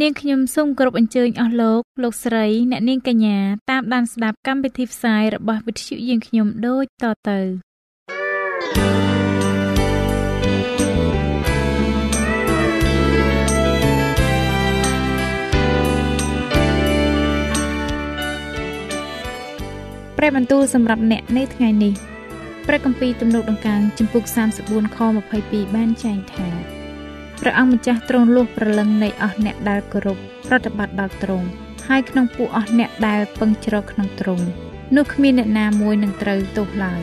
នាងខ្ញុំសូមគោរពអញ្ជើញអស់លោកលោកស្រីអ្នកនាងកញ្ញាតាមដានស្ដាប់កម្មវិធីផ្សាយរបស់វិទ្យុយើងខ្ញុំដូចតទៅព្រះបន្ទូលសម្រាប់អ្នកនៅថ្ងៃនេះព្រះគម្ពីរទំនុកដង្កើងចំពុក34ខ22បានចែងថា ព្រះអង្គម្ចាស់ទ្រង់លួសប្រលឹងនៃអស់អ្នកដែលគោរពប្រតិបត្តិដល់ទ្រង់ហើយក្នុងពួកអស់អ្នកដែលពឹងជ្រកក្នុងទ្រង់នោះគ្មានអ្នកណាមួយនឹងត្រូវទោសឡើយ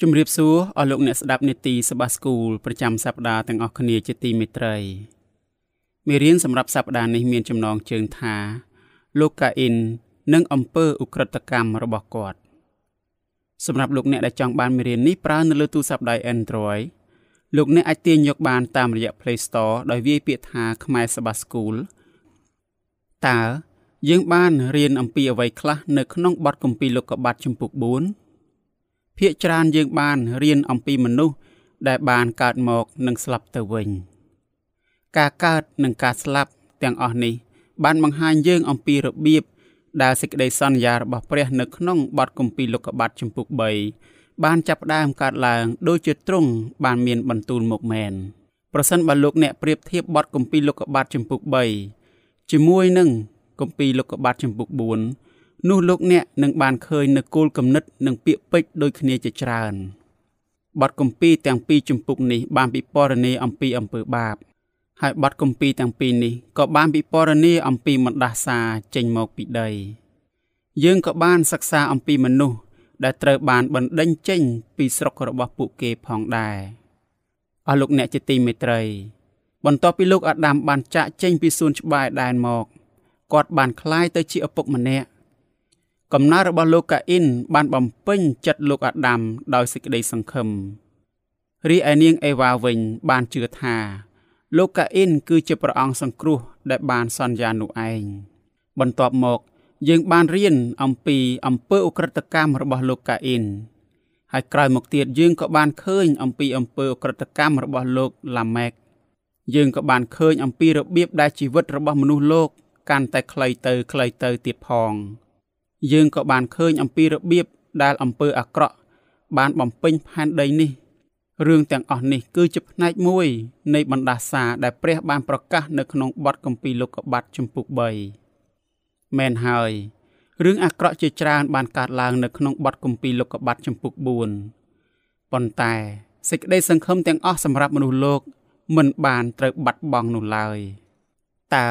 ជំរាបសួរអស់លោកអ្នកស្ដាប់នេតិសបាស្គូលប្រចាំសប្ដាហ៍ទាំងអស់គ្នាជាទីមេត្រីមេរៀនសម្រាប់សប្ដាហ៍នេះមានចំណងជើងថា លោកកាអ៊ីននិងអំពើឧក្រិដ្ឋកម្មរបស់គាត់សម្រាប់លោកអ្នកដែលចង់បានមេរៀននេះប្រើនៅលើទូរស័ព្ទដៃ Android លោកអ្នកអាចទាញយកបានតាមរយៈ Play Store ដោយវាយពាក្យថាខ្មែរសបាស្គូលតើយើងបានរៀនអំពីអ្វីខ្លះនៅក្នុងបទគម្ពីរលោកុបាទចំពុក4ភាគច្រើនយើងបានរៀនអំពីមនុស្សដែលបានកើតមកនិងស្លាប់ទៅវិញ ការកើតនិងការស្លាប់ទាំងអស់នេះ បានបង្ហាញយើងអំពីរបៀបដែលសេចក្តីសន្យារបស់ព្រះនៅក្នុងបទគម្ពីរលោកុបាទចំពុក3បានចាប់ផ្ដើមកើតឡើងដូចជាទ្រង់បានមានបន្ទូលមកមែនប្រសិនបើលោកអ្នកប្រៀបធៀបបទគម្ពីរលោកុបាទចំពុក3ជាមួយនឹងគម្ពីរលោកុបាទចំពុក4នោះលោកអ្នកនឹងបានឃើញនៅគោលគំនិតនិងពាក្យពេចន៍ដូចគ្នាជាច្រើនបទគម្ពីរទាំងពីរជំពូកនេះបានពិពណ៌នាអំពីអំពើបាប ហើយបទគម្ពីរទាំងពីរនេះក៏បានពិពណ៌នាអំពីមណ្ដាសាចេញមកពីដីយើងក៏បានសិក្សាអំពីមនុស្សដែលត្រូវបានបណ្ដេញចេញពីស្រុករបស់ពួកគេផងដែរអស់លោកអ្នកជាទីមេត្រី បន្ទាប់ពីលោកអាដាមបានចាក់ចេញពីសួនច្បារដែនមកគាត់បានคล้ายទៅជាឪពុកម្នាក់កំណើរបស់លោកកាអ៊ីនបានបំពេញចិត្តលោកអាដាមដោយសេចក្តីសង្ឃឹមរីឯនាងអេវ៉ាវិញបានជឿថា លោកកាអ៊ីនគឺជាព្រះអង្គសង្គ្រោះដែលបានសន្យានោះឯងបន្ទាប់មក យើងបានរៀនអំពីអំពើអ ுக ្រិតកម្មរបស់លោកកាអ៊ីនហើយក្រោយមកទៀតយើងក៏បានឃើញអំពីអំពើអ ுக ្រិតកម្មរបស់លោកឡាម៉ែកយើងក៏បានឃើញអំពីរបៀបដែលជីវិតរបស់មនុស្សលោកកាន់តែខ្លីទៅខ្លីទៅទៀតផង យើងក៏បានឃើញអំពីរបៀបដែលអំពើអាក្រក់បានបំពេញផែនដីនេះ រឿងទាំងអស់នេះគឺជាផ្នែកមួយនៃបណ្ដាសាដែលព្រះបានប្រកាសនៅក្នុងបទគម្ពីរលោកុបាទជំពូក3មែនហើយរឿងអាក្រក់ជាច្រើនបានកើតឡើងនៅក្នុងបទគម្ពីរលោកុបាទជំពូក4ប៉ុន្តែសេចក្តីសង្ឃឹមទាំងអស់សម្រាប់មនុស្សលោកមិនបានត្រូវបាត់បង់នោះឡើយតើ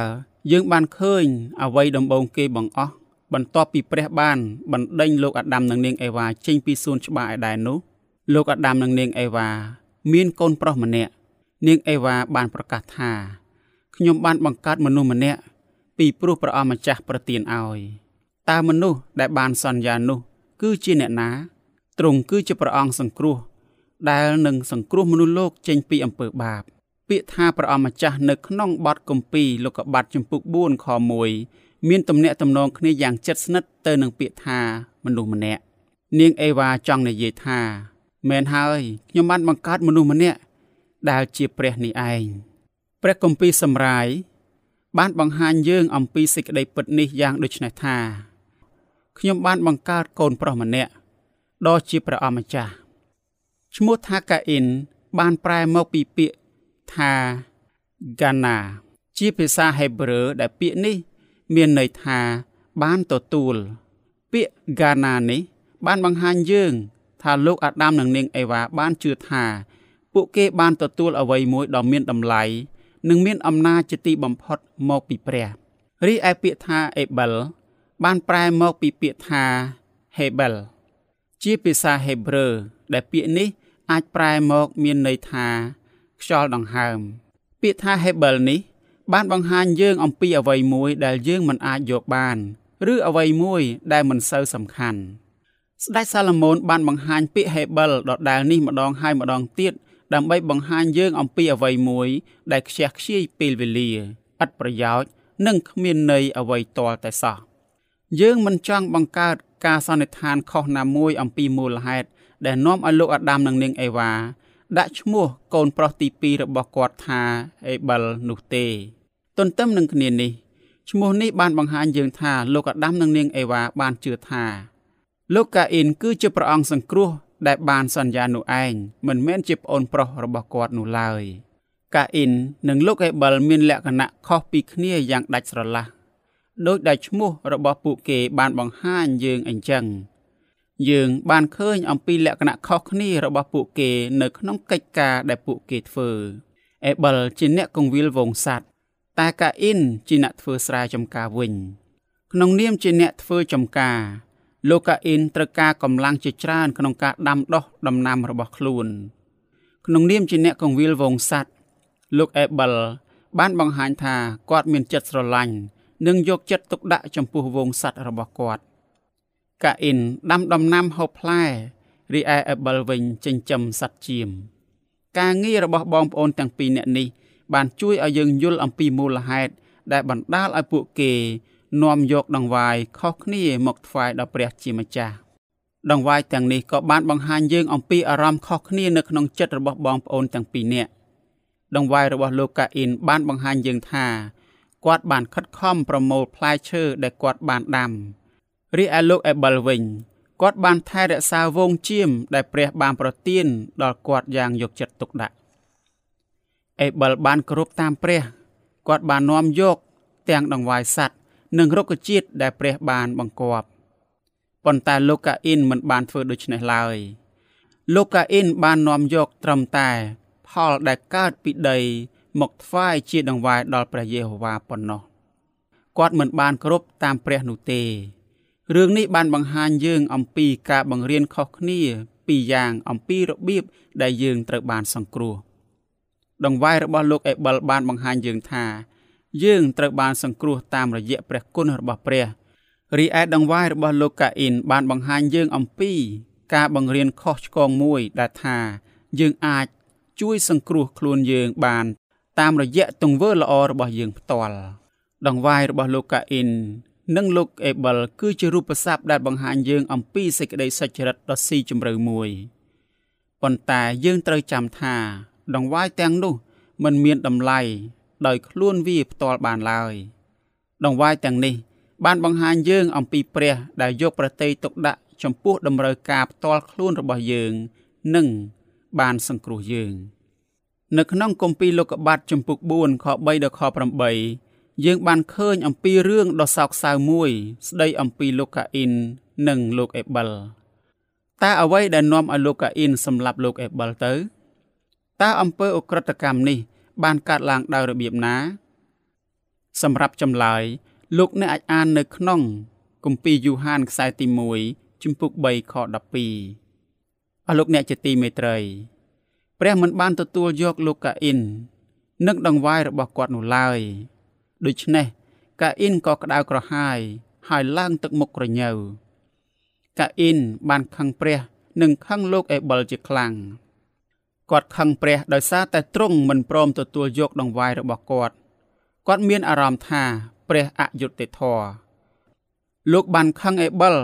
យើងបានឃើញអ្វីដំបូងគេបង្អស់បន្ទាប់ពីព្រះបានបណ្ដេញលោកអាដាមនិងនាងអេវ៉ាចេញពីសួនច្បារឯដែរនោះ លោកអាដាមនិងនាងអេវ៉ាមានកូនប្រុសម្នាក់នាងអេវ៉ាបានប្រកាសថាខ្ញុំបានបង្កើតមនុស្សម្នាក់ពីព្រោះព្រះអម្ចាស់ប្រទានឲ្យតើមនុស្សដែលបានសន្យានោះ គឺជាអ្នកណាទ្រង់គឺជាព្រះអង្គសង្គ្រោះ ដែលនឹងសង្គ្រោះមនុស្សលោកចេញពីអំពើបាប ពាក្យថាព្រះអម្ចាស់នៅក្នុងបទគម្ពីរលោកុបាទចំពុក4ខ1មានទំនាក់ទំនងគ្នាយ៉ាងជិតស្និទ្ធទៅនឹងពាក្យថាមនុស្សម្នាក់នាងអេវ៉ាចង់និយាយថា មែនហើយខ្ញុំបានបង្កើតមនុស្សម្នាក់ដែលជាព្រះនេះឯងព្រះគម្ពីរសម្រាយបានបង្ហាញយើងអំពីសេចក្តីពិតនេះយ៉ាងដូចនេះថាខ្ញុំបានបង្កើតកូនប្រុសម្នាក់ដ៏ជាព្រះអម្ចាស់ឈ្មោះថាកាអ៊ីនបានប្រែមកពីពាក្យថាហ្គាណាជាភាសាហេប្រឺដែលពាក្យនេះ មានន័យថាបានទទួលពាក្យហ្គាណានេះ បានបង្ហាញយើង ថាលោកអាដាមនិងនាងអេវ៉ាបានជឿថាពួកគេបានទទួលអ្វីមួយដ៏មានតម្លៃនិងមានអំណាចជាទីបំផុតមកពីព្រះរីឯពាក្យថាអេបលបានប្រែមកពីពាក្យថា Hebel ជាភាសាហេប្រឺដែលពាក្យនេះអាចប្រែមកមានន័យថាខ្យល់ដង្ហើម ពាក្យថា Hebel នេះ បានបង្ហាញយើងអំពីអ្វីមួយដែលយើងមិនអាចយកបាន ឬអ្វីមួយដែលមិនសូវសំខាន់ ស្ដេចសាឡូមោនបានបង្ហាញពាក្យ Hebel ដដែលនេះម្ដងហើយម្ដងទៀតដើម្បីបង្ហាញយើងអំពីអ្វីមួយ ដែលខ្ជះខ្ជាយពេលវេលាឥតប្រយោជន៍និងគ្មានន័យអ្វីទាល់តែសោះយើងមិនចង់បង្កើតការសន្និដ្ឋានខុសណាមួយអំពីមូលហេតុដែលនាំឲ្យលោកអាដាមនិងនាងអេវ៉ាដាក់ឈ្មោះកូនប្រុសទី2របស់គាត់ថាអេបលនោះទេ ទន្ទឹមនឹងគ្នានេះឈ្មោះនេះបានបង្ហាញយើងថាលោកអាដាមនិងនាងអេវ៉ាបានជឿថា លោកកាអ៊ីនគឺជាព្រះអង្គសង្គ្រោះដែលបានសន្យានោះឯងមិនមែនជាប្អូនប្រុសរបស់គាត់នោះឡើយកាអ៊ីននិងលោកអេបលមានលក្ខណៈខុសពីគ្នាយ៉ាងដាច់ស្រឡះដោយដែលឈ្មោះរបស់ពួកគេបានបង្ហាញយើងអញ្ចឹងយើងបានឃើញអំពីលក្ខណៈខុសគ្នារបស់ពួកគេនៅក្នុងកិច្ចការដែលពួកគេធ្វើអេបលជាអ្នកកងវិលវងសัตว์តែកាអ៊ីនជាអ្នកធ្វើស្រែចម្ការវិញ ក្នុងនាមជាអ្នកធ្វើចម្ការ លោកកាអ៊ីនត្រូវការកម្លាំងជាច្រើនក្នុងការដាំដុះដំណាំរបស់ខ្លួន ក្នុងនាមជាអ្នកកងវិលវងសัตว์លោកអេបលបានបង្ហាញថាគាត់មានចិត្តស្រឡាញ់និងយកចិត្តទុកដាក់ចំពោះវងសัตว์របស់គាត់កាអ៊ីនដាំដំណាំហូបផ្លែរីឯអេបលវិញចិញ្ចឹមសត្វជៀមការងាររបស់បងប្អូនទាំងពីរនាក់នេះបានជួយឲ្យយើងយល់អំពីមូលហេតុដែលបណ្ដាលឲ្យពួកគេ នាំយកដង្វាយខុសគ្នាមកថ្វាយដល់ព្រះជាម្ចាស់ដង្វាយទាំងនេះក៏បានបង្ហាញយើងអំពីអារម្មណ៍ខុសគ្នានៅក្នុងចិត្តរបស់បងប្អូនទាំងពីរនាក់ដង្វាយរបស់លោកកាអ៊ីនបានបង្ហាញយើងថាគាត់បានខិតខំប្រមូលផ្លែឈើដែលគាត់បានដាំរីឯលោកអេបលវិញគាត់បានថែរក្សាវងជៀមដែលព្រះបានប្រទានដល់គាត់យ៉ាងយកចិត្តទុកដាក់អេបលបានគោរពតាមព្រះគាត់បាននាំយកទាំងដង្វាយសัตว์ និងរុក្ខជាតិដែលព្រះបានបង្គាប់ប៉ុន្តែលោកកាអ៊ីនមិនបានធ្វើដូច្នេះឡើយលោកកាអ៊ីនបាននាំយកត្រឹមតែ ផលដែលកើតពីដី មកថ្វាយជាដង្វាយដល់ព្រះយេហូវ៉ាប៉ុណ្ណោះគាត់មិនបានគោរពតាមព្រះនោះទេរឿងនេះបានបង្ហាញយើងអំពីការបង្រៀនខុសគ្នាពីរយ៉ាងអំពីរបៀបដែលយើងត្រូវបានសង្គ្រោះដង្វាយរបស់លោកអេបលបានបង្ហាញយើងថា យើងត្រូវបានសង្គ្រោះតាមរយៈព្រះគុណរបស់ព្រះរីឯដង្វាយរបស់លោកកាអ៊ីនបានបង្ហាញយើងអំពី ការបង្រៀនខុសឆ្គងមួយដែលថាយើងអាចជួយសង្គ្រោះខ្លួនយើងបាន តាមរយៈទង្វើល្អរបស់យើងផ្ទាល់ដង្វាយរបស់លោកកាអ៊ីននិងលោកអេបលគឺជារូបស័ព្ទដែលបង្ហាញយើងអំពីសេចក្តីសុចរិតដ៏ស៊ីជម្រៅមួយប៉ុន្តែយើងត្រូវចាំថា ដង្វាយទាំងនោះមិនមានតម្លៃ ដោយខ្លួនវាផ្ទាល់បានឡើយដង្វាយទាំងនេះ បានបង្ហាញយើងអំពីព្រះដែលយកប្រតិយទុកដាក់ចំពោះតម្រូវការផ្ទាល់ខ្លួនរបស់យើងនិងបានសង្គ្រោះយើង នៅក្នុងគម្ពីរលោកុបាតចំពុក4ខ3ដល់ខ8យើងបានឃើញអំពីរឿងដ៏សោកសៅមួយ ស្ដីអំពីលោកកាអ៊ីននិងលោកអេបលតើអ្វីដែលនាំឲ្យលោកកាអ៊ីនសម្លាប់លោកអេបលទៅតើអំពើអក្រិតកម្មនេះ បានកើតឡើងដោយរបៀបណា សម្រាប់ចម្លើយ លោកអ្នកអាចអាននៅក្នុង គម្ពីរយូហានខ្សែទី1ជំពូក3ខ12អស់លោកអ្នកជាទីមេត្រីព្រះមិនបានទទួលយកលោកកាអ៊ីននិងដង្វាយរបស់គាត់នោះឡើយដូច្នេះកាអ៊ីនក៏ក្តៅក្រហាយហើយឡើងទឹកមុខក្រញើកាអ៊ីនបានខឹងព្រះ និងខឹងលោកអេបលជាខ្លាំង គាត់ខឹងព្រះដោយសារតែទ្រង់មិនព្រមទទួលយកដង្វាយរបស់គាត់គាត់មានអារម្មណ៍ថាព្រះអយុត្តិធម៌លោកបានខឹងអេបល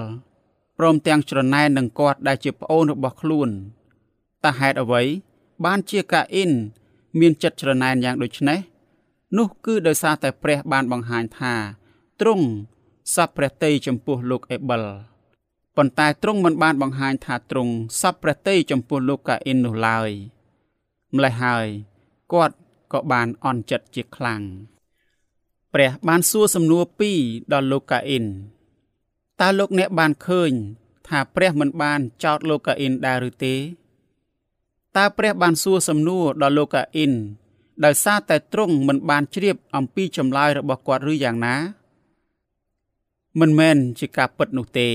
ព្រមទាំងច្រណែននឹងគាត់ដែលជាប្អូនរបស់ខ្លួនតើហេតុអ្វីបានជាកាអ៊ីន មានចិត្តច្រណែនយ៉ាងដូចនេះនោះគឺដោយសារតែព្រះបានបង្ហាញថាទ្រង់សពព្រះតីចំពោះលោកអេបលប៉ុន្តែទ្រង់មិនបានបង្ហាញថាទ្រង់សពព្រះតីចំពោះលោកកាអ៊ីននោះឡើយ។ ម្លេះហើយគាត់ក៏បានអន់ចិត្តជាខ្លាំងព្រះបានសួរសំណួរពីរដល់លោកកាអ៊ីនតើលោកអ្នកបានឃើញ ថាព្រះមិនបានចោទលោកកាអ៊ីនដែរឬទេតើព្រះបានសួរសំណួរដល់លោកកាអ៊ីនដោយសារតែទ្រង់មិនបានជ្រាបអំពីចម្លើយរបស់គាត់ឬយ៉ាងណា មិនមែនជាការពិតនោះទេ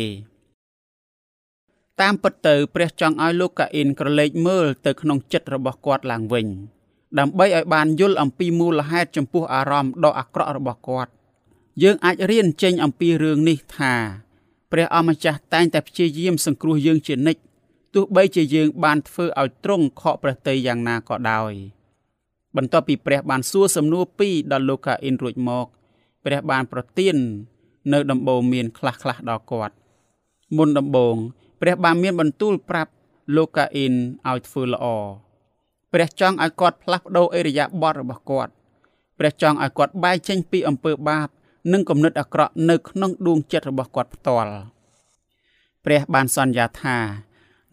តាមពិតទៅព្រះចង់ឲ្យលោកកាអ៊ីនក្រឡេកមើលទៅក្នុងចិត្តរបស់គាត់ឡើងវិញ ដើម្បីឲ្យបានយល់អំពីមូលហេតុចំពោះអារម្មណ៍ដ៏អាក្រក់របស់គាត់ យើងអាចរៀនចេញអំពីរឿងនេះថាព្រះអម្ចាស់តែងតែព្យាយាមសង្គ្រោះយើងជានិច្ចទោះបីជាយើងបានធ្វើឲ្យទ្រង់ខកព្រះតីយ៉ាងណាក៏ដោយបន្ទាប់ពីព្រះបានសួរសំណួរពីរដល់លោកកាអ៊ីនរួចមកព្រះបានប្រទាននៅដំបូងមានខ្លះខ្លះដល់គាត់ មុនដំបូង ព្រះបានមានបន្ទូលប្រាប់លោកកាអ៊ីនឲ្យធ្វើល្អព្រះចង់ឲ្យគាត់ផ្លាស់ប្ដូរអេរយាប័តរបស់គាត់ព្រះចង់ឲ្យគាត់បែកចេញពីអំពើបាប និងគំនិតអាក្រក់នៅក្នុងដួងចិត្តរបស់គាត់ផ្ទាល់ព្រះបានសន្យាថា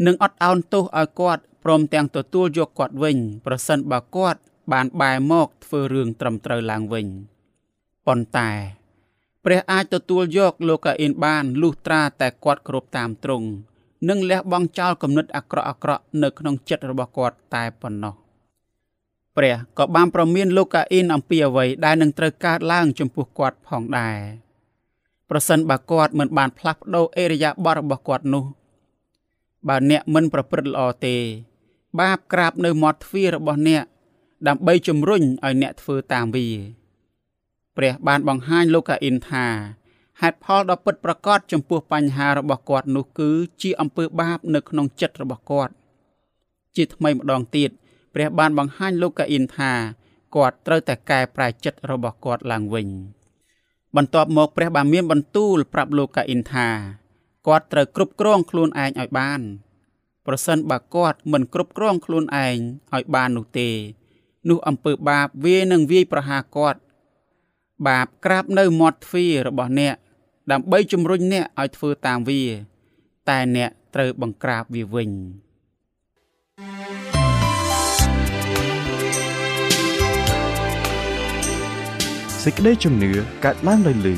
នឹងអត់ឱនទោសឲ្យគាត់ព្រមទាំងទទួលយកគាត់វិញ ប្រសិនបើគាត់បានបែរមកធ្វើរឿងត្រឹមត្រូវឡើងវិញប៉ុន្តែ ព្រះអាចទទួលយកលោកកាអ៊ីនបានលុះត្រាតែគាត់គ្រប់តាមទ្រង់ និងលះបង់ចោលគំនិតអាក្រក់អាក្រក់នៅក្នុងចិត្តរបស់គាត់តែប៉ុណ្ណោះព្រះក៏បានប្រមានលោកកាអ៊ីនអំពីអ្វីដែលនឹងត្រូវកើតឡើងចំពោះគាត់ផងដែរប្រសិនបើគាត់មិនបានផ្លាស់ប្ដូរអេរយាប័តរបស់គាត់នោះ បើអ្នកមិនប្រព្រឹត្តល្អទេ បាបក្រាបនៅមាត់ទ្វាររបស់អ្នក ដើម្បីជំរុញឲ្យអ្នកធ្វើតាមវាព្រះបានបង្ហាញលោកកាអ៊ីនថា ហេតុផលដ៏ពិតប្រាកដចំពោះបញ្ហារបស់គាត់នោះគឺជាអំពើបាបនៅក្នុងចិត្តរបស់គាត់ ជាថ្មីម្ដងទៀតព្រះបានបង្ហាញលោកកាអ៊ីនថាគាត់ត្រូវតែកែប្រែចិត្តរបស់គាត់ឡើងវិញ បន្ទាប់មកព្រះបានមានបន្ទូលប្រាប់លោកកាអ៊ីនថាគាត់ត្រូវគ្រប់គ្រងខ្លួនឯងឲ្យបានប្រសិនបើគាត់មិនគ្រប់គ្រងខ្លួនឯងឲ្យបាននោះទេ នោះអំពើបាបវានឹងវាយប្រហារគាត់បាបក្រាបនៅមាត់ទ្វាររបស់អ្នក ដើម្បីជំរុញអ្នកឲ្យធ្វើតាមវា តែអ្នកត្រូវបង្ក្រាបវាវិញសេចក្តីជំនឿកើតឡើងដោយលឺ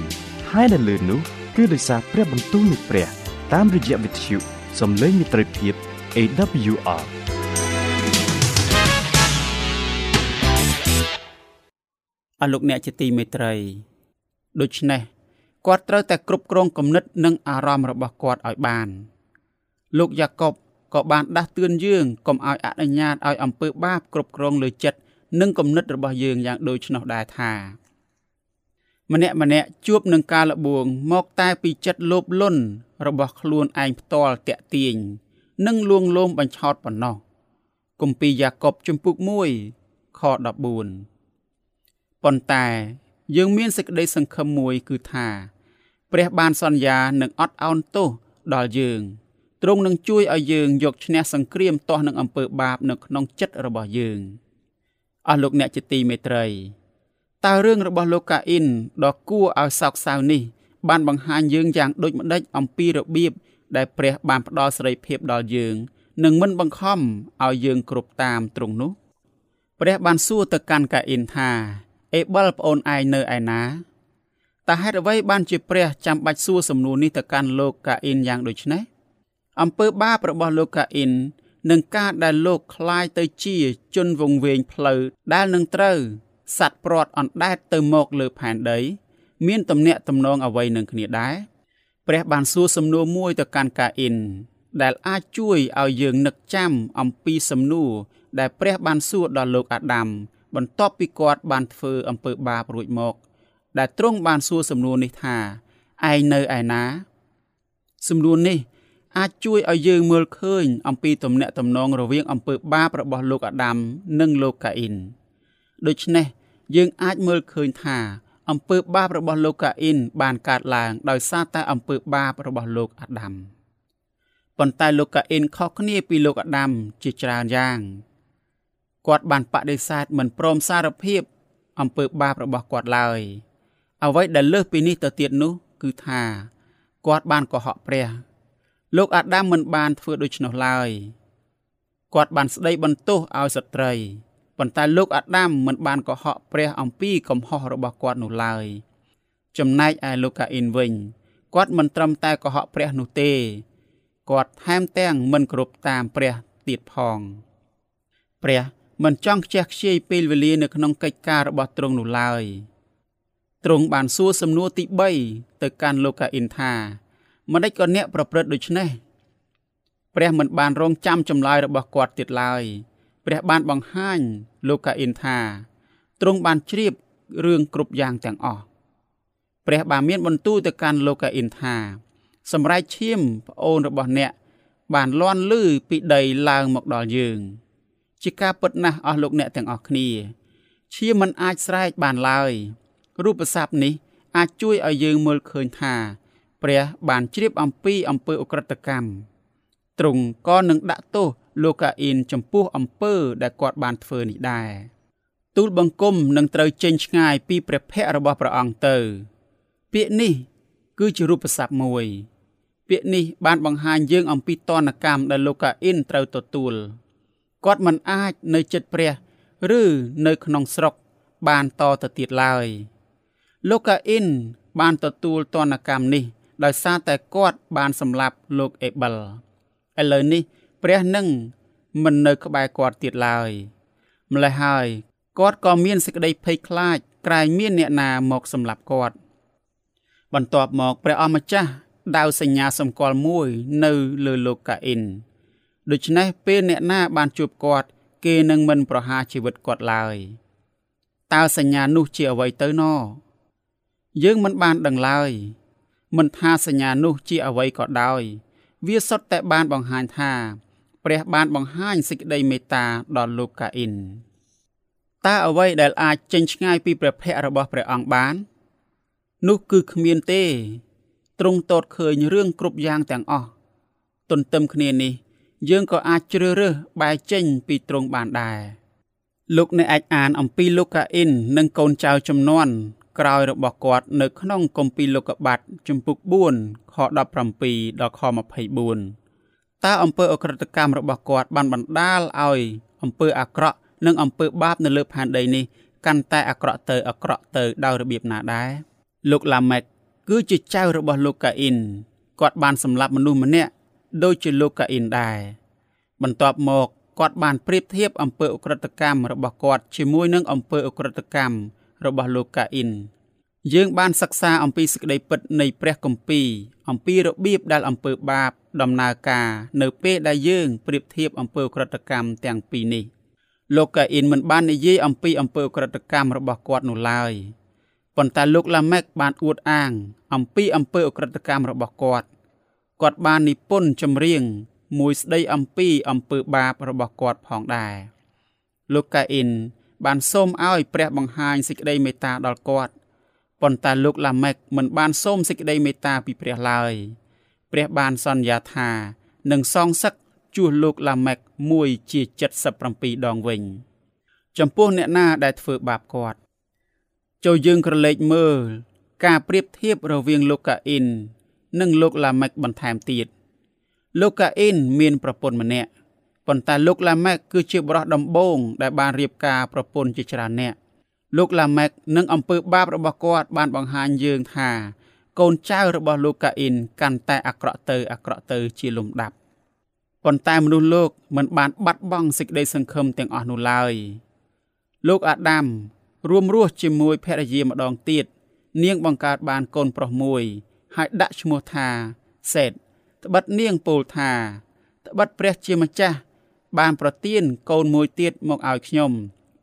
ហើយដែលលឺនោះគឺដោយសារព្រះបន្ទូលនៃព្រះ តាមរយៈវិទ្យុសំឡេងមិត្តភាព AWR អស់លោកអ្នកជាទីមេត្រីដូច្នេះ គាត់ត្រូវតែគ្រប់គ្រងគំនិតនិងអារម្មណ៍របស់គាត់ឲ្យបាន លោកយ៉ាកុបក៏បានដាស់តឿនយើងកុំឲ្យអនុញ្ញាតឲ្យអំពើបាបគ្រប់គ្រងលើចិត្តនិងគំនិតរបស់យើងយ៉ាងដូចនោះដែរថាម្នាក់ម្នាក់ជួបនឹងការលបួងមកតែពីចិត្តលោភលន់របស់ខ្លួនឯងផ្ទាល់តាក់ទាញនិងលួងលោមបញ្ឆោតប៉ុណ្ណោះគម្ពីរយ៉ាកុបជំពូក1ខ14ប៉ុន្តែ យើងមានសេចក្តីសង្ឃឹមមួយគឺថាព្រះបានសន្យានឹងអត់ឱនទោសដល់យើងទ្រង់នឹងជួយឲ្យយើងយកឈ្នះសង្គ្រាមទាស់នឹងអំពើបាបនៅក្នុងចិត្តរបស់យើងអស់លោកអ្នកជាទីមេត្រីតើរឿងរបស់លោកកាអ៊ីនដ៏គួរឲ្យសោកសៅនេះ បានបង្ហាញយើងយ៉ាងដូចម្ដេចអំពីរបៀបដែលព្រះបានផ្ដល់សេរីភាពដល់យើងនិងមិនបង្ខំឲ្យយើងគ្រប់តាមទ្រង់នោះ ព្រះបានសួរទៅកាន់កាអ៊ីនថា អេបលប្អូនឯងនៅឯណាតើហេតុអ្វីបានជាព្រះចាំបាច់សួរសំណួរនេះទៅកាន់លោកកាអ៊ីនយ៉ាងដូចនេះអំពើបាបរបស់លោកកាអ៊ីននឹងការដែលលោកคล้ายទៅជាជនវង្វេងផ្លូវដែលនឹងត្រូវសัตว์ព្រាត់អណ្ដែតទៅមកលើផែនដី មានទំនាក់ទំនងអ្វីនឹងគ្នាដែរព្រះបានសួរសំណួរមួយទៅកាន់កាអ៊ីនដែលអាចជួយឲ្យយើងនឹកចាំអំពីសំណួរដែលព្រះបានសួរដល់លោកអាដាម បន្ទាប់ពីគាត់បានធ្វើអំពើបាបរួចមក ដែលទ្រង់បានសួរសំណួរនេះថាឯងនៅឯណាសំណួរនេះ អាចជួយឲ្យយើងមើលឃើញ អំពីទំនាក់ទំនងរវាងអំពើបាបរបស់លោកអាដាមនិងលោកកាអ៊ីនដូច្នេះយើងអាចមើលឃើញថាអំពើបាបរបស់លោកកាអ៊ីនបានកើតឡើងដោយសារតែអំពើបាបរបស់លោកអាដាមប៉ុន្តែលោកកាអ៊ីនខុសគ្នាពីលោកអាដាមជាច្រើនយ៉ាង គាត់បានបដិសេធមិនព្រមសារភាពអំពើបាបរបស់គាត់ឡើយអ្វីដែលលើសពីនេះទៅទៀតនោះ គឺថាគាត់បានកុហកព្រះ លោកអាដាមមិនបានធ្វើដូច្នោះឡើយគាត់បានស្ដីបន្ទោសឲ្យស្ត្រីប៉ុន្តែលោកអាដាមមិនបានកុហកព្រះអំពីកំហុសរបស់គាត់នោះឡើយចំណែកឯលោកកាអ៊ីនវិញគាត់មិនត្រឹមតែកុហកព្រះនោះទេគាត់ថែមទាំងមិនគ្រប់តាមព្រះទៀតផងព្រះ មិនចង់ខ្ជះខ្ជាយពេលវេលានៅក្នុងកិច្ចការរបស់ទ្រង់នោះឡើយទ្រង់បានសួរសំណួរទី3ទៅកាន់លោកកាអ៊ីនថាម្ដេចក៏អ្នកប្រព្រឹត្តដូច្នេះព្រះមិនបានរងចាំចម្លើយរបស់គាត់ទៀតឡើយព្រះបានបង្ហាញលោកកាអ៊ីនថាទ្រង់បានជ្រាបរឿងគ្រប់យ៉ាងទាំងអស់ព្រះបានមានបន្ទូលទៅកាន់លោកកាអ៊ីនថាសម្រែកឈាមប្អូនរបស់អ្នកបានលន់លឺពីដីឡើងមកដល់យើង ជាការពិតណាស់អស់លោកអ្នកទាំងអស់គ្នាឈាមមិនអាចស្រែកបានឡើយរូបស័ព្ទនេះអាចជួយឲ្យយើងមើលឃើញថា ព្រះបានជ្រាបអំពីអំពើអក្រិតកម្មទ្រង់ក៏នឹងដាក់ទោសលោកកាអ៊ីនចំពោះអំពើដែលគាត់បានធ្វើនេះដែរទូលបង្គំនឹងត្រូវចេញឆ្ងាយពីព្រះភ័ក្ត្ររបស់ព្រះអង្គទៅ ពាក្យនេះគឺជារូបស័ព្ទមួយ ពាក្យនេះបានបង្ហាញយើងអំពីតនកម្មដែលលោកកាអ៊ីនត្រូវទទួល គាត់មិនអាចនៅចិត្តព្រះ ឬនៅក្នុងស្រុក បានតទៅទៀតឡើយលោកកាអ៊ីនបានទទួលទណ្ឌកម្មនេះ ដោយសារតែគាត់បានសម្លាប់លោកអេបលឥឡូវនេះ ព្រះនឹងមិននៅក្បែរគាត់ទៀតឡើយម្ល៉េះហើយគាត់ក៏មានសេចក្តីភ័យខ្លាចក្រែងមានអ្នកណាមកសម្លាប់គាត់ បន្ទាប់មកព្រះអម្ចាស់ដាវសញ្ញាសម្គាល់មួយនៅលើលោកកាអ៊ីន ដូច្នេះពេលអ្នកណាបានជួបគាត់ គេនឹងមិនប្រហារជីវិតគាត់ឡើយតើសញ្ញានោះជាអ្វីទៅណោយើងមិនបានដឹងឡើយមិនថាសញ្ញានោះជាអ្វីក៏ដោយ វាសុទ្ធតែបានបង្ហាញថា ព្រះបានបង្ហាញសេចក្តីមេត្តាដល់លោកកាអ៊ីនតើអ្វីដែលអាចចេញឆ្ងាយពីព្រះភ័ក្ត្ររបស់ព្រះអង្គបាន នោះគឺគ្មានទេទ្រង់តតឃើញរឿងគ្រប់យ៉ាងទាំងអស់ទន្ទឹមគ្នានេះ យើងក៏អាចជ្រើសរើសបែរចេញពីទ្រង់បានដែរលោកអ្នកអាចអានអំពីលោកកាអ៊ីននិងកូនចៅចំនួនក្រោយរបស់គាត់នៅក្នុងគម្ពីរលោកុបាតជំពូក4ខ17ដល់ខ24តើអំពើអក្រិតកម្មរបស់គាត់បានបណ្ដាលឲ្យអំពើអាក្រក់និងអំពើបាបនៅលើផែនដីនេះកាន់តែអាក្រក់ទៅអាក្រក់ទៅដោយរបៀបណាដែរលោកឡាម៉េកគឺជាចៅរបស់លោកកាអ៊ីនគាត់បានសម្លាប់មនុស្សម្នាក់ ដូចជាលោកកាអ៊ីនដែរបន្ទាប់មកគាត់បានប្រៀបធៀបអំពើអក្រិតកម្មរបស់គាត់ជាមួយនឹងអំពើអក្រិតកម្មរបស់លោកកាអ៊ីនយើងបានសិក្សាអំពីសេចក្តីពិតនៃព្រះគម្ពីរអំពីរបៀបដែលអំពើបាបដំណើរការនៅពេលដែលយើងប្រៀបធៀបអំពើក្រតកម្មទាំងពីរនេះលោកកាអ៊ីនមិនបាននិយាយអំពីអំពើក្រតកម្មរបស់គាត់នោះឡើយប៉ុន្តែលោកឡាម៉េកបានអួតអាងអំពីអំពើអក្រកម្មរបស់គាត់ គាត់បាននិពន្ធចម្រៀងមួយស្ដីអំពីអំពើបាបរបស់គាត់ផងដែរលោកកាអ៊ីនបានសូមឲ្យព្រះបង្ហាញសេចក្តីមេត្តាដល់គាត់ប៉ុន្តែលោកឡាម៉េកមិនបានសូមសេចក្តីមេត្តាពីព្រះឡើយព្រះបានសន្យាថានឹងសងសឹកជួសលោកឡាម៉េកមួយជា77ដងវិញ ចំពោះអ្នកណាដែលធ្វើបាបគាត់ចូលយើងក្រឡេកមើល ការប្រៀបធៀបរវាងលោកកាអ៊ីន និងលោកឡាម៉េកបន្ថែមទៀតលោកកាអ៊ីនមានប្រពន្ធម្នាក់ប៉ុន្តែលោកឡាម៉េកគឺជាបរិះដំបងដែលបានរៀបការប្រពន្ធជាច្រើននាក់លោកឡាម៉េកនិងអំពើបាបរបស់គាត់បានបង្ហាញយើងថា កូនចៅរបស់លោកកាអ៊ីនកាន់តែអាក្រក់ទៅអាក្រក់ទៅជាលំដាប់ប៉ុន្តែមនុស្សលោកមិនបានបាត់បង់សេចក្តីសង្ឃឹមទាំងអស់នោះឡើយលោកអាដាមរួមរស់ជាមួយភរិយាម្ដងទៀតនាងបង្កើតបានកូនប្រុសមួយ ហើយដាក់ឈ្មោះថាសេតត្បិតនាងពោលថាត្បិតព្រះជាម្ចាស់បានប្រទានកូនមួយទៀតមកឲ្យខ្ញុំ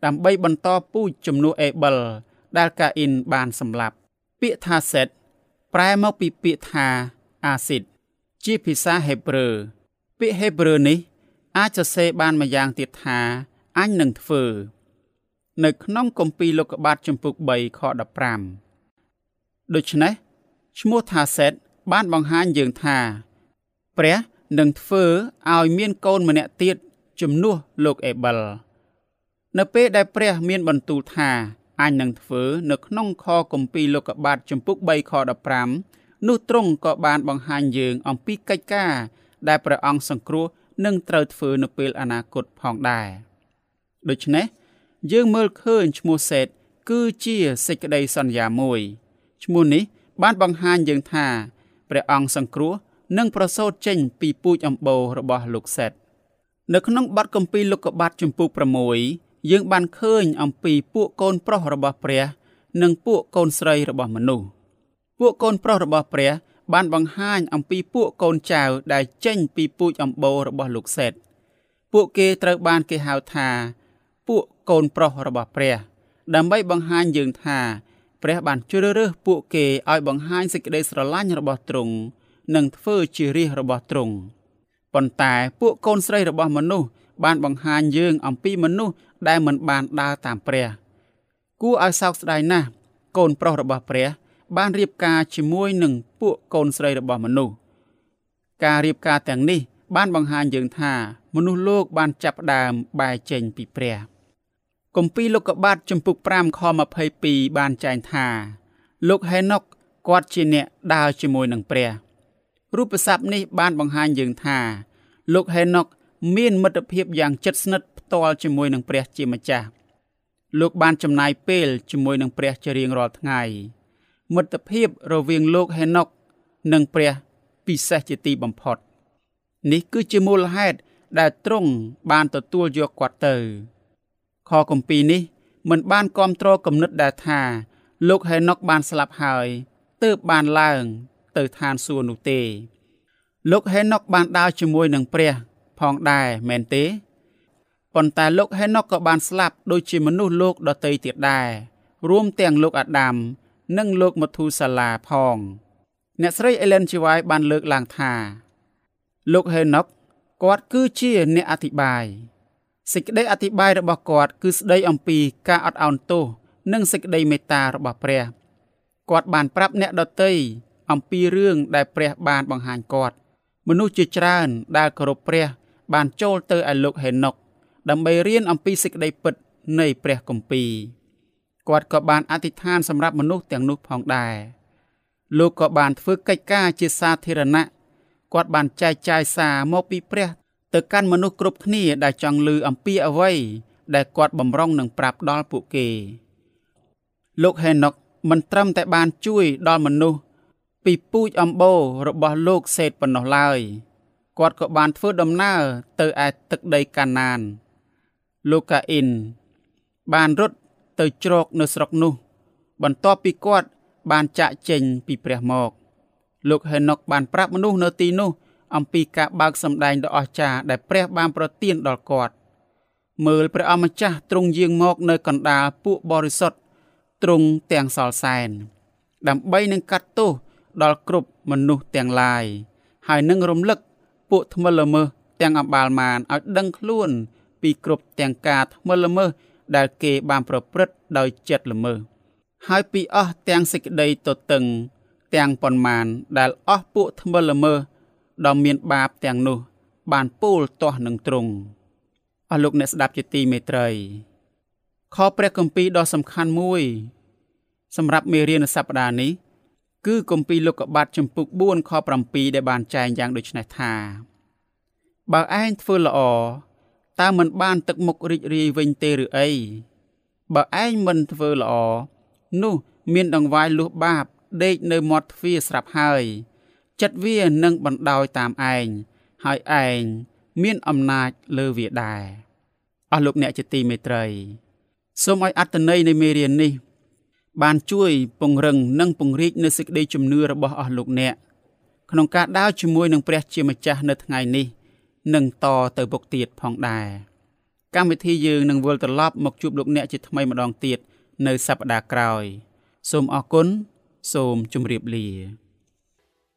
ដើម្បីបន្តពូជជំនួសអេបលដែលកាអ៊ីនបានសម្លាប់ ពាក្យថាសេតប្រែមកពីពាក្យថាអាស៊ីតជាភាសាហេប្រឺពាក្យហេប្រឺនេះ អាចសរសេរបានម្យ៉ាងទៀតថាអញនឹងធ្វើ នៅក្នុងគម្ពីរលោកុបាទចំពុក3ខ15ដូច្នេះ ឈ្មោះថាសេតបានបង្ហាញយើងថា ព្រះនឹងធ្វើឲ្យមានកូនម្នាក់ទៀតជំនួសលោកអេបលនៅពេលដែលព្រះមានបន្ទូលថាអញនឹងធ្វើនៅក្នុងខគម្ពីរលោកុបាទចំពុក3ខ15នោះទ្រង់ក៏បានបង្ហាញយើងអំពីកិច្ចការដែលព្រះអង្គសង្គ្រោះនឹងត្រូវធ្វើនៅពេលអនាគតផងដែរដូច្នេះយើងមើលឃើញឈ្មោះសេតគឺជាសេចក្តីសន្យាមួយឈ្មោះនេះ បានបង្ហាញយើងថាព្រះអង្គសង្គ្រោះនិងប្រសូតចេញពីពូជអម្បូររបស់លោកសេតនៅក្នុងបទគម្ពីរលោកុបាទចំពុក6យើងបានឃើញអំពីពួកកូនប្រុសរបស់ព្រះ និងពួកកូនស្រីរបស់មនុស្សពួកកូនប្រុសរបស់ព្រះ បានបង្ហាញអំពីពួកកូនចៅដែលចេញពីពូជអម្បូររបស់លោកសេតពួកគេត្រូវបានគេហៅថា ពួកកូនប្រុសរបស់ព្រះ ដើម្បីបង្ហាញយើងថា ព្រះបានជ្រើសរើសពួកគេឲ្យបង្ហាញសេចក្តីស្រឡាញ់របស់ទ្រង់និងធ្វើជារាជរបស់ទ្រង់ប៉ុន្តែពួកកូនស្រីរបស់មនុស្សបានបង្ហាញយើងអំពីមនុស្សដែលមិនបានដើរតាមព្រះ គួរឲ្យសោកស្ដាយណាស់កូនប្រុសរបស់ព្រះ បានរៀបការជាមួយនឹងពួកកូនស្រីរបស់មនុស្សការរៀបការទាំងនេះ បានបង្ហាញយើងថា មនុស្សលោកបានចាប់ផ្ដើមបែរចេញពីព្រះ គម្ពីរលោកុបាទចំពុក5ខ22បានចែងថា លោកហេណុកគាត់ជាអ្នកដើរជាមួយនឹងព្រះរូបស័ព្ទនេះបានបង្ហាញយើងថា លោកហេណុកមានមិត្តភាពយ៉ាងជិតស្និទ្ធផ្ទាល់ជាមួយនឹងព្រះជាម្ចាស់លោកបានចំណាយពេលជាមួយនឹងព្រះជារៀងរាល់ថ្ងៃមិត្តភាពរវាងលោកហេណុកនិងព្រះពិសេសជាទីបំផុត នេះគឺជាមូលហេតុដែលទ្រង់បានទទួលយកគាត់ទៅ ខគម្ពីរនេះមិនបានគ្រប់គ្រងគំនិតដែលថា លោកហេណុកបានស្លាប់ហើយទើបបានឡើង ទៅឋានសួគ៌នោះទេ លោកហេណុកបានដើរជាមួយនឹងព្រះ ផងដែរមែនទេប៉ុន្តែលោកហេណុកក៏បានស្លាប់ដូចជាមនុស្សលោកដទៃទៀតដែររួមទាំងលោកអាដាម និងលោកមធូសាឡាផង អ្នកស្រីអេលែនជីវ៉ៃបានលើកឡើងថា លោកហេណុកគាត់គឺជាអ្នកអធិប្បាយ សេចក្តីអធិប្បាយរបស់គាត់គឺស្ដីអំពីការអត់ឱនទោសនិងសេចក្តីមេត្តារបស់ព្រះគាត់បានប្រាប់អ្នកដទៃអំពីរឿងដែលព្រះបានបង្ហាញគាត់ មនុស្សជាច្រើនដែលគោរពព្រះ បានចូលទៅឯលោកហេណុកដើម្បីរៀនអំពីសេចក្តីពិតនៃព្រះគម្ពីរគាត់ក៏បានអធិដ្ឋានសម្រាប់មនុស្សទាំងនោះផងដែរលោកក៏បានធ្វើកិច្ចការជាសាធារណៈគាត់បានចែកចាយសារមកពីព្រះ ទៅកាន់មនុស្សគ្រប់គ្នាដែលចង់ឮអំពីអ្វីដែលគាត់បំរុងនឹងប្រាប់ដល់ពួកគេលោកហេណុកមិនត្រឹមតែបានជួយដល់មនុស្សពីពូជអំបូររបស់លោកសេតប៉ុណ្ណោះឡើយគាត់ក៏បានធ្វើដំណើរទៅឯទឹកដីកាណានលោកកាអ៊ីនបានរត់ទៅជ្រកនៅស្រុកនោះ បន្ទាប់ពីគាត់បានចាក់ចេញពីព្រះមក លោកហេណុកបានប្រាប់មនុស្សនៅទីនោះ អំពីការបើកសម្ដែងដ៏អស្ចារ្យដែលព្រះបានប្រទានដល់គាត់មើលព្រះអម្ចាស់ទ្រង់យាងមកនៅកណ្ដាលពួកបរិសុទ្ធទ្រង់ទាំងសល់សែនដើម្បីនឹងកាត់ទោសដល់គ្រប់មនុស្សទាំងឡាយហើយនឹងរំលឹកពួកថ្មិលល្មើសទាំងអបាលម៉ានឲ្យដឹងខ្លួនពីគ្រប់ទាំងការថ្មិលល្មើសដែលគេបានប្រព្រឹត្តដោយចិត្តល្មើសហើយពីអស់ទាំងសេចក្តីទទឹងទាំងប៉ុន្មានដែលអស់ពួកថ្មិលល្មើស ដ៏មានបាបទាំងនោះ បានពោលទាស់នឹងទ្រង់អស់លោកអ្នកស្ដាប់ជាទីមេត្រីខព្រះគម្ពីរដ៏សំខាន់មួយ សម្រាប់មេរៀនសប្តាហ៍នេះ គឺគម្ពីរលោកុបាទចំពុក4ខ7ដែលបានចែងយ៉ាងដូចនេះថា បើឯងធ្វើល្អតើមិនបានទឹកមុខរីករាយវិញទេឬអីបើឯងមិនធ្វើល្អនោះ មានដង្វាយលុះបាបដេកនៅមាត់ទ្វារស្រាប់ហើយ ចិត្តវានឹងបណ្ដោយតាមឯងហើយឯងមានអំណាចលើវាដែរអស់លោកអ្នកជាទីមេត្រីសូមឲ្យអត្តន័យនៃមេរៀននេះ បានជួយពង្រឹងនិងពង្រីកនូវសេចក្តីជំនឿរបស់អស់លោកអ្នកក្នុងការដើរជាមួយនឹងព្រះជាម្ចាស់នៅថ្ងៃនេះនិងតទៅពុកទៀតផងដែរកម្មវិធីយើងនឹងវិលត្រឡប់មកជួបលោកអ្នកជាថ្មីម្ដងទៀតនៅសប្តាហ៍ក្រោយ សូមអរគុណសូមជម្រាបលា